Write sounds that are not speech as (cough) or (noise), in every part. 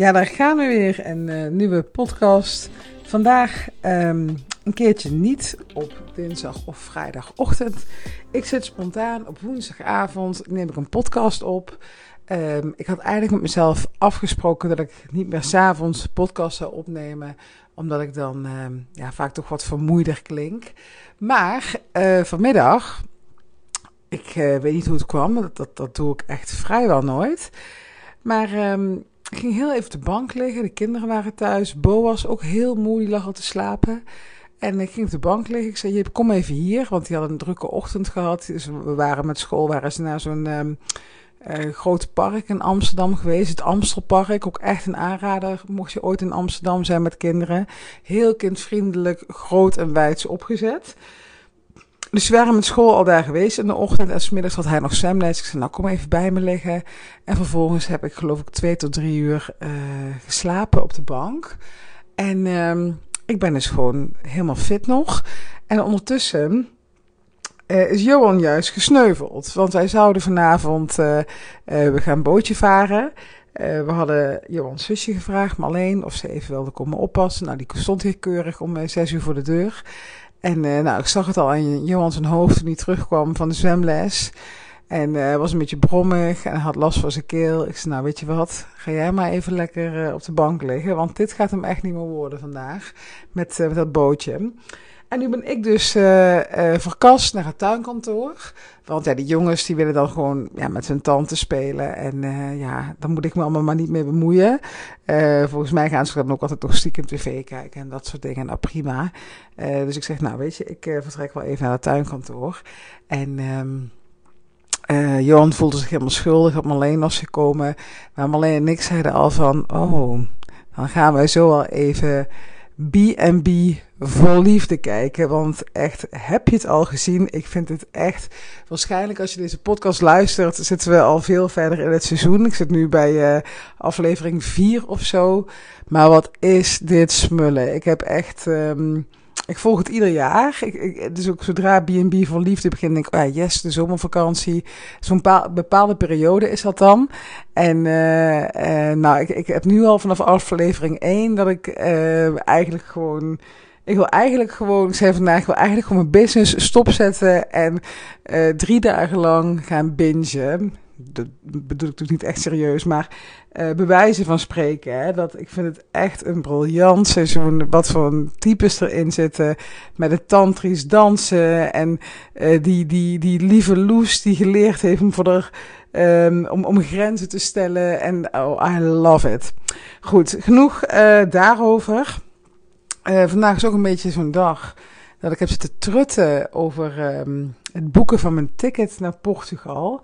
Ja, daar gaan we weer. Een uh, nieuwe podcast. Vandaag um, een keertje niet op dinsdag of vrijdagochtend. Ik zit spontaan op woensdagavond. Neem ik een podcast op. Um, ik had eigenlijk met mezelf afgesproken dat ik niet meer s'avonds podcast zou opnemen. Omdat ik dan um, ja, vaak toch wat vermoeider klink. Maar uh, vanmiddag, ik uh, weet niet hoe het kwam. Dat, dat, doe ik echt vrijwel nooit. Maar ik ging heel even op de bank liggen. De kinderen waren thuis. Bo was ook heel moe. Die lag al te slapen. En ik ging op de bank liggen. Ik zei, Jip, kom even hier. Want die had een drukke ochtend gehad. Dus we waren met school waren ze naar zo'n um, uh, groot park in Amsterdam geweest. Het Amstelpark. Ook echt een aanrader. Mocht je ooit in Amsterdam zijn met kinderen. Heel kindvriendelijk, groot en wijds opgezet. Dus we waren met school al daar geweest in de ochtend. En smiddags had hij nog zwemles. Ik zei, nou kom even bij me liggen. En vervolgens heb ik geloof ik twee tot drie uur uh, geslapen op de bank. En uh, ik ben dus gewoon helemaal fit nog. En ondertussen uh, is Johan juist gesneuveld. Want wij zouden vanavond, uh, we gaan bootje varen. we hadden Johans zusje gevraagd, maar alleen of ze even wilde komen oppassen. Nou, die stond hier keurig om zes uur voor de deur. En uh, nou, ik zag het al aan Johan zijn hoofd toen hij terugkwam van de zwemles. En uh, was een beetje brommig en had last van zijn keel. Ik zei, nou weet je wat, ga jij maar even lekker uh, op de bank liggen. Want dit gaat hem echt niet meer worden vandaag met, met dat bootje. En nu ben ik dus uh, uh, verkast naar het tuinkantoor. Want ja, die jongens die willen dan gewoon ja, met hun tante spelen. En uh, ja, dan moet ik me allemaal maar niet mee bemoeien. volgens mij gaan ze dan ook altijd nog stiekem tv kijken en dat soort dingen. Nou, prima. dus ik zeg, nou weet je, ik vertrek wel even naar het tuinkantoor. En... Um, Johan voelde zich helemaal schuldig dat Marleen was gekomen. Maar Marleen en ik zeiden al van, oh, dan gaan wij zo wel even B&B vol liefde kijken. Want echt, heb je het al gezien? Ik vind het echt... Waarschijnlijk als je deze podcast luistert, zitten we al veel verder in het seizoen. Ik zit nu bij uh, aflevering 4 of zo. Maar wat is dit smullen? Ik heb echt... Um, ik volg het ieder jaar. Ik, ik, dus ook zodra B&B voor liefde begint, denk ik, ah, yes, de zomervakantie. Zo'n bepaalde periode is dat dan. En uh, uh, nou, ik, ik heb nu al vanaf aflevering 1 dat ik uh, eigenlijk gewoon... Ik wil eigenlijk gewoon, ik zei vandaag, ik wil eigenlijk gewoon mijn business stopzetten en uh, drie dagen lang gaan bingen dat bedoel ik natuurlijk niet echt serieus, maar uh, bewijzen van spreken. Hè? Dat, ik vind het echt een briljant seizoen. Wat voor types erin zitten. Met het tantrisch dansen. En uh, die, die, die lieve Loes die geleerd heeft om, voor de, um, om, om grenzen te stellen. En oh, I love it. Goed, genoeg uh, daarover. vandaag is ook een beetje zo'n dag dat ik heb zitten trutten over um, het boeken van mijn ticket naar Portugal.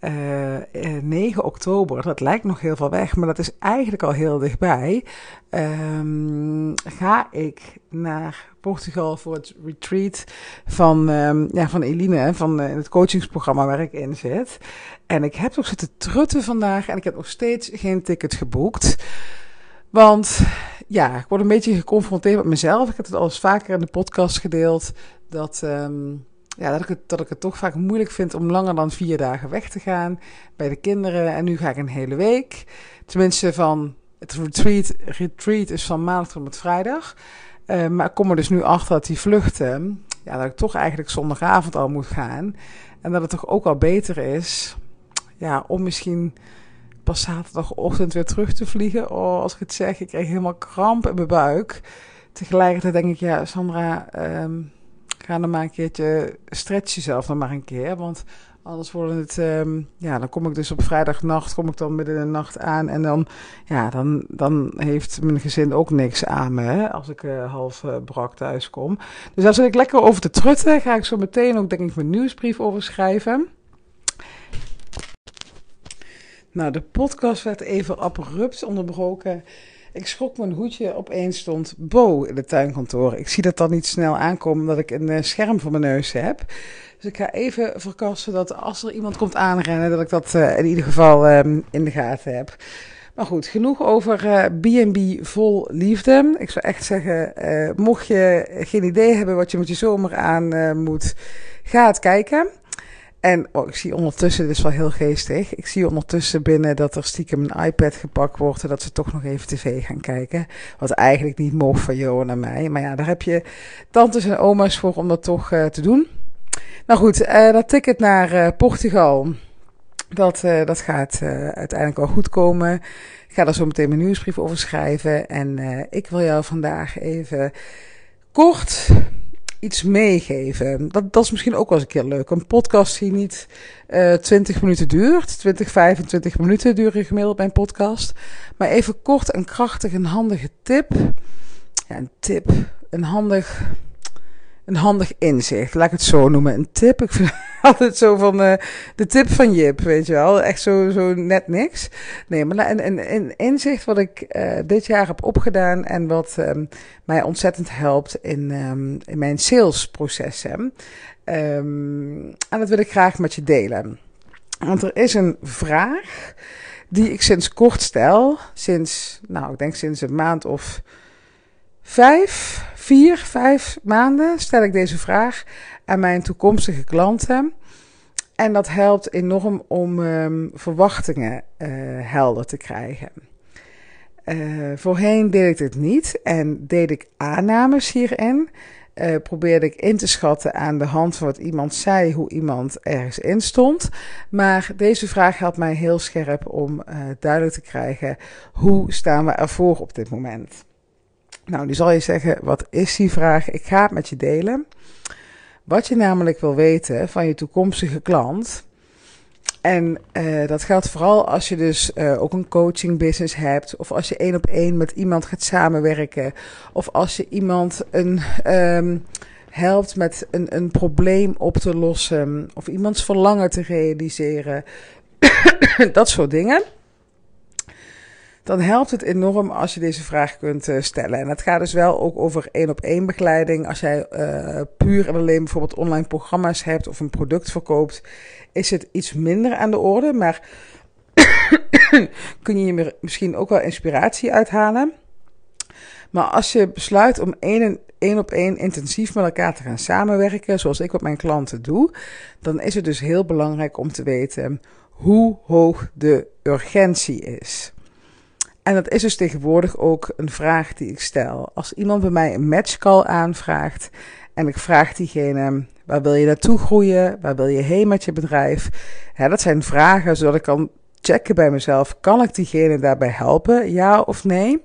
Uh, uh, 9 oktober, dat lijkt nog heel veel weg, maar dat is eigenlijk al heel dichtbij. Um, ga ik naar Portugal voor het retreat van, um, ja, van Eline, van uh, het coachingsprogramma waar ik in zit. En ik heb nog zitten trutten vandaag en ik heb nog steeds geen ticket geboekt. Want ja, ik word een beetje geconfronteerd met mezelf. Ik heb het al eens vaker in de podcast gedeeld. Dat, um, ja, dat, ik het, dat ik het toch vaak moeilijk vind om langer dan vier dagen weg te gaan bij de kinderen. En nu ga ik een hele week. Tenminste, van het retreat, retreat is van maandag tot met vrijdag. Uh, maar ik kom er dus nu achter dat die vluchten, ja, dat ik toch eigenlijk zondagavond al moet gaan. En dat het toch ook wel beter is, ja, om misschien pas zaterdagochtend weer terug te vliegen. Oh, als ik het zeg, ik krijg helemaal kramp in mijn buik. Tegelijkertijd denk ik, ja, Sandra, um, ga dan maar een keertje, stretch jezelf dan maar een keer. Want anders worden het, um, ja, dan kom ik dus op vrijdagnacht, kom ik dan midden in de nacht aan. En dan, ja, dan, dan heeft mijn gezin ook niks aan me, hè, als ik uh, half uh, brak thuis kom. Dus daar zit ik lekker over te trutten. Ga ik zo meteen ook, denk ik, mijn nieuwsbrief over schrijven. Nou, de podcast werd even abrupt onderbroken. Ik schrok mijn hoedje, opeens stond Bo in het tuinkantoor. Ik zie dat dan niet snel aankomen, omdat ik een scherm voor mijn neus heb. Dus ik ga even verkassen dat als er iemand komt aanrennen, dat ik dat uh, in ieder geval um, in de gaten heb. Maar goed, genoeg over B&B uh, vol liefde. Ik zou echt zeggen, mocht je geen idee hebben wat je met je zomer aan moet, ga het kijken. En oh, ik zie ondertussen, dit is wel heel geestig. Ik zie ondertussen binnen dat er stiekem een iPad gepakt wordt. En dat ze toch nog even tv gaan kijken. Wat eigenlijk niet mocht van Johan en mij. Maar ja, daar heb je tantes en oma's voor om dat toch uh, te doen. Nou goed, uh, dat ticket naar uh, Portugal. Dat, dat gaat uiteindelijk wel goed komen. Ik ga daar zo meteen mijn nieuwsbrief over schrijven. En ik wil jou vandaag even kort iets meegeven. Dat, dat is misschien ook wel eens een keer leuk. Een podcast die niet uh, eh, 20 minuten duurt. 20, 25 minuten duren gemiddeld bij een podcast. Maar even kort en krachtig een handige tip. Ja, een tip. Een handig een handig inzicht. Laat ik het zo noemen. Een tip. Ik vind (laughs) altijd zo van uh, de tip van Jip, weet je wel. Echt zo, zo net niks. Nee, maar een, een, inzicht wat ik uh, dit jaar heb opgedaan en wat um, mij ontzettend helpt in, um, in mijn salesprocessen. Um, en dat wil ik graag met je delen. Want er is een vraag die ik sinds kort stel. Sinds, nou, ik denk sinds een maand of vijf, vier, vijf maanden stel ik deze vraag aan mijn toekomstige klanten. En dat helpt enorm om um, verwachtingen uh, helder te krijgen. Uh, voorheen deed ik dit niet en deed ik aannames hierin. Uh, probeerde ik in te schatten aan de hand van wat iemand zei, hoe iemand ergens in stond. Maar deze vraag helpt mij heel scherp om duidelijk te krijgen hoe staan we ervoor op dit moment. Nou, nu zal je zeggen, wat is die vraag? Ik ga het met je delen. Wat je namelijk wil weten van je toekomstige klant. En uh, dat geldt vooral als je dus uh, ook een coaching business hebt. Of als je één op één met iemand gaat samenwerken. Of als je iemand een, um, helpt met een, een probleem op te lossen. Of iemands verlangen te realiseren. (coughs) dat soort dingen dan helpt het enorm als je deze vraag kunt uh, stellen. En het gaat dus wel ook over één op één begeleiding. Als jij uh, puur en alleen bijvoorbeeld online programma's hebt of een product verkoopt, is het iets minder aan de orde. Maar (coughs) kun je je misschien ook wel inspiratie uithalen. Maar als je besluit om één, één op één intensief met elkaar te gaan samenwerken, zoals ik met mijn klanten doe, dan is het dus heel belangrijk om te weten hoe hoog de urgentie is. En dat is dus tegenwoordig ook een vraag die ik stel. Als iemand bij mij een matchcall aanvraagt en ik vraag diegene: waar wil je naartoe groeien? Waar wil je heen met je bedrijf? dat zijn vragen zodat ik kan checken bij mezelf: kan ik diegene daarbij helpen? Ja of nee?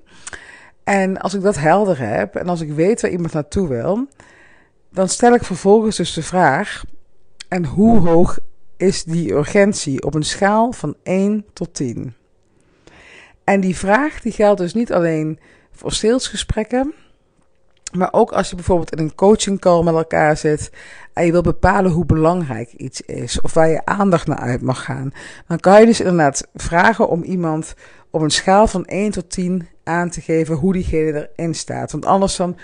En als ik dat helder heb en als ik weet waar iemand naartoe wil, dan stel ik vervolgens dus de vraag: en hoe hoog is die urgentie op een schaal van 1 tot 10? En die vraag die geldt dus niet alleen voor salesgesprekken, maar ook als je bijvoorbeeld in een coaching call met elkaar zit en je wil bepalen hoe belangrijk iets is of waar je aandacht naar uit mag gaan, dan kan je dus inderdaad vragen om iemand op een schaal van 1 tot 10 aan te geven hoe diegene erin staat. Want anders dan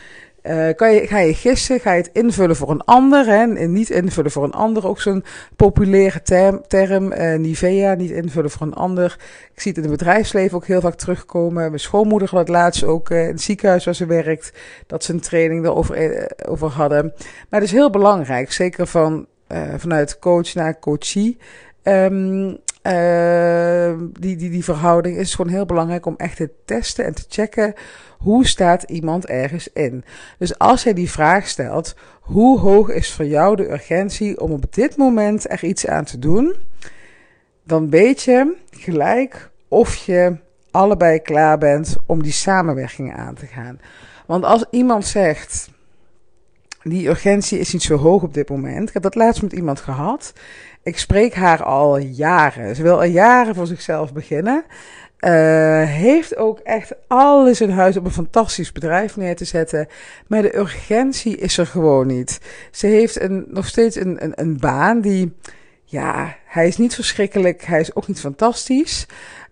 uh, kan je, ga je gissen, ga je het invullen voor een ander, hè, en niet invullen voor een ander, ook zo'n populaire term, term uh, Nivea, niet invullen voor een ander. Ik zie het in het bedrijfsleven ook heel vaak terugkomen. Mijn schoonmoeder had laatst ook uh, in het ziekenhuis waar ze werkt, dat ze een training erover over hadden. Maar het is heel belangrijk, zeker van, vanuit coach naar coachie. Um, uh, die, die, die verhouding is gewoon heel belangrijk om echt te testen en te checken hoe staat iemand ergens in. Dus als jij die vraag stelt, hoe hoog is voor jou de urgentie om op dit moment er iets aan te doen, dan weet je gelijk of je allebei klaar bent om die samenwerking aan te gaan. Want als iemand zegt, die urgentie is niet zo hoog op dit moment. Ik heb dat laatst met iemand gehad. Ik spreek haar al jaren. Ze wil al jaren voor zichzelf beginnen. Uh, heeft ook echt alles in huis om een fantastisch bedrijf neer te zetten. Maar de urgentie is er gewoon niet. Ze heeft een, nog steeds een, een, baan die. Ja, hij is niet verschrikkelijk. Hij is ook niet fantastisch.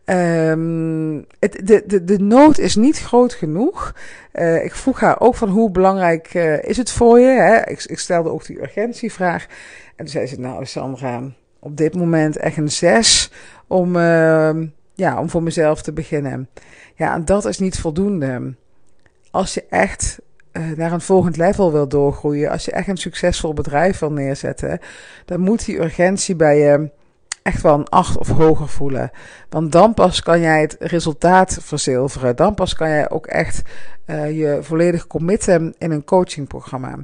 Um, het, de, de, de nood is niet groot genoeg. Uh, ik vroeg haar ook van hoe belangrijk uh, is het voor je? Hè? Ik, ik, stelde ook die urgentievraag. En zei ze, nou Sandra, op dit moment echt een zes om, uh, ja, om voor mezelf te beginnen. Ja, en dat is niet voldoende. Als je echt naar een volgend level wil doorgroeien, als je echt een succesvol bedrijf wil neerzetten, dan moet die urgentie bij je echt wel een acht of hoger voelen. Want dan pas kan jij het resultaat verzilveren. Dan pas kan jij ook echt uh, je volledig committen in een coachingprogramma.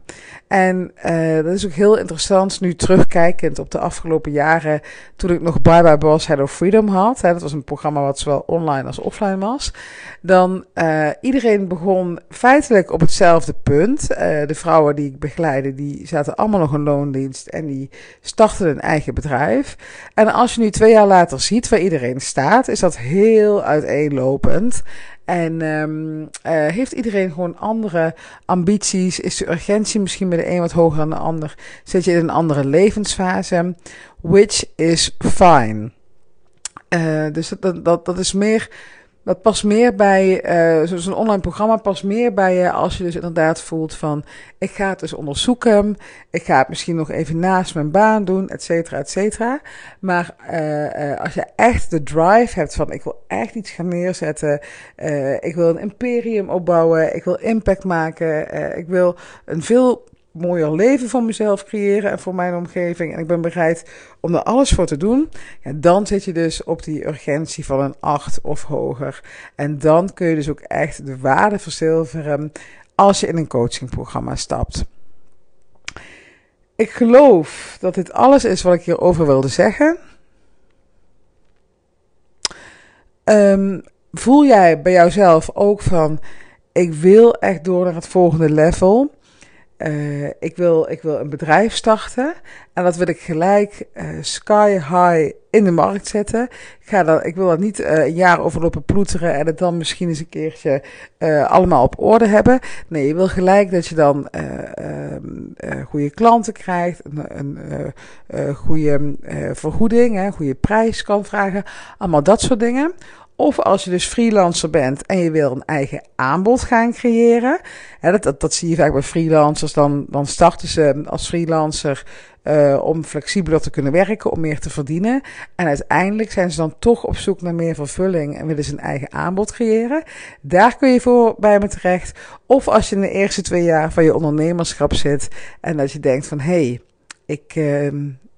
En uh, dat is ook heel interessant nu terugkijkend op de afgelopen jaren. Toen ik nog Bye Bye Boss Head of Freedom had. Dat was een programma wat zowel online als offline was. Dan uh, iedereen begon feitelijk op hetzelfde punt. de vrouwen die ik begeleide, die zaten allemaal nog in loondienst. En die startten een eigen bedrijf. En als je nu twee jaar later ziet waar iedereen staat, is dat heel uiteenlopend. En um, heeft iedereen gewoon andere ambities? Is de urgentie misschien bij de een wat hoger dan de ander? Zit je in een andere levensfase? Which is fine. Uh, dus dat, dat, dat is meer dat past meer bij, uh, zo'n online programma past meer bij je als je dus inderdaad voelt van, ik ga het dus onderzoeken, ik ga het misschien nog even naast mijn baan doen, et cetera, et cetera. Maar uh, uh, als je echt de drive hebt van, ik wil echt iets gaan neerzetten, ik wil een imperium opbouwen, ik wil impact maken, ik wil een veel mooier leven voor mezelf creëren en voor mijn omgeving. En ik ben bereid om er alles voor te doen. Ja, dan zit je dus op die urgentie van een 8 of hoger. En dan kun je dus ook echt de waarde verzilveren als je in een coachingprogramma stapt. Ik geloof dat dit alles is wat ik hierover wilde zeggen. Um, voel jij bij jouzelf ook van: ik wil echt door naar het volgende level? Uh, ik, wil, ik wil een bedrijf starten en dat wil ik gelijk uh, sky high in de markt zetten. Ik, ga dat, ik wil dat niet uh, een jaar overlopen ploeteren en het dan misschien eens een keertje allemaal op orde hebben. Nee, je wil gelijk dat je dan ehm, goede klanten krijgt, een, een goede vergoeding, een goede prijs kan vragen. Allemaal dat soort dingen. Of als je dus freelancer bent en je wil een eigen aanbod gaan creëren. Dat, dat, zie je vaak bij freelancers. Dan, dan starten ze als freelancer uh, om flexibeler te kunnen werken, om meer te verdienen. En uiteindelijk zijn ze dan toch op zoek naar meer vervulling en willen ze een eigen aanbod creëren. Daar kun je voor bij me terecht. Of als je in de eerste twee jaar van je ondernemerschap zit en dat je denkt van hé, hey, ik. Uh,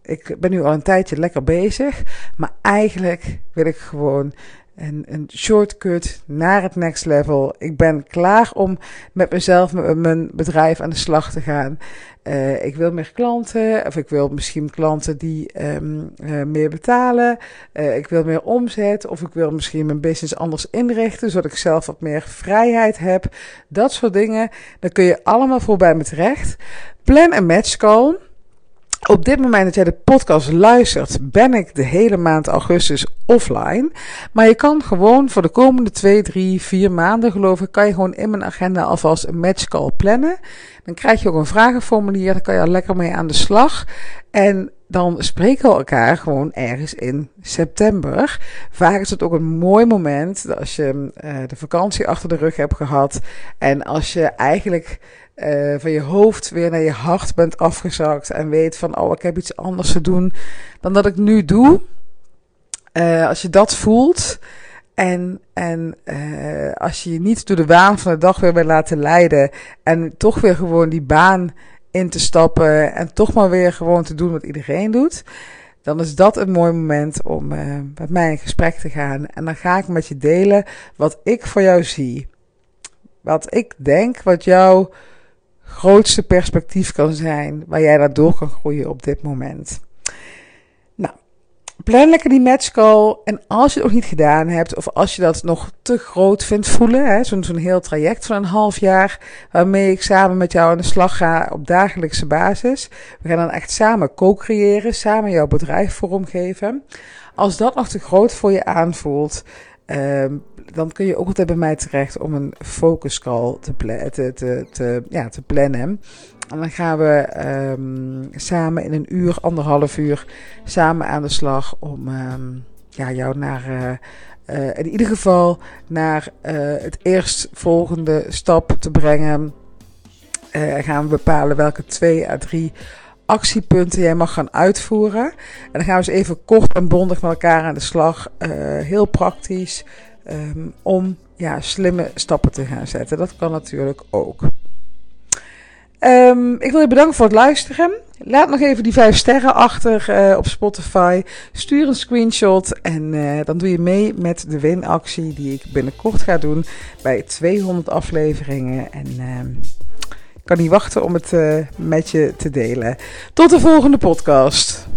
ik ben nu al een tijdje lekker bezig, maar eigenlijk wil ik gewoon een, een shortcut naar het next level. Ik ben klaar om met mezelf, met mijn bedrijf aan de slag te gaan. Uh, ik wil meer klanten, of ik wil misschien klanten die um, meer betalen. Uh, ik wil meer omzet, of ik wil misschien mijn business anders inrichten, zodat ik zelf wat meer vrijheid heb. Dat soort dingen, dan kun je allemaal voor bij me terecht. Plan een match call. Op dit moment dat jij de podcast luistert, ben ik de hele maand augustus offline. Maar je kan gewoon voor de komende 2, 3, 4 maanden, geloof ik, kan je gewoon in mijn agenda alvast een matchcall plannen. Dan krijg je ook een vragenformulier, daar kan je al lekker mee aan de slag. En dan spreken we elkaar gewoon ergens in september. Vaak is het ook een mooi moment als je uh, de vakantie achter de rug hebt gehad. En als je eigenlijk uh, van je hoofd weer naar je hart bent afgezakt. En weet van, oh, ik heb iets anders te doen dan dat ik nu doe. Uh, als je dat voelt. En, en als je je niet door de waan van de dag weer wil laten leiden. En toch weer gewoon die baan in te stappen. En toch maar weer gewoon te doen wat iedereen doet. Dan is dat een mooi moment om uh, met mij in gesprek te gaan. En dan ga ik met je delen wat ik voor jou zie. Wat ik denk, wat jou grootste perspectief kan zijn waar jij daardoor kan groeien op dit moment. Plan lekker die match call. En als je het nog niet gedaan hebt, of als je dat nog te groot vindt voelen, zo'n zo'n heel traject van een half jaar, waarmee ik samen met jou aan de slag ga op dagelijkse basis. We gaan dan echt samen co-creëren, samen jouw bedrijf vormgeven. Als dat nog te groot voor je aanvoelt, um, dan kun je ook altijd bij mij terecht om een focus call te, te, te, te, ja, te plannen. En dan gaan we um, samen in een uur, anderhalf uur, samen aan de slag om um, ja, jou naar. Uh, uh, in ieder geval naar uh, het eerstvolgende stap te brengen. gaan we bepalen welke twee à drie actiepunten jij mag gaan uitvoeren. En dan gaan we eens even kort en bondig met elkaar aan de slag. heel praktisch. Um, om ja, slimme stappen te gaan zetten. Dat kan natuurlijk ook. Ehm, ik wil je bedanken voor het luisteren. Laat nog even die vijf sterren achter uh, op Spotify. Stuur een screenshot en uh, dan doe je mee met de winactie die ik binnenkort ga doen bij 200 afleveringen. En uh, ik kan niet wachten om het uh, met je te delen. Tot de volgende podcast.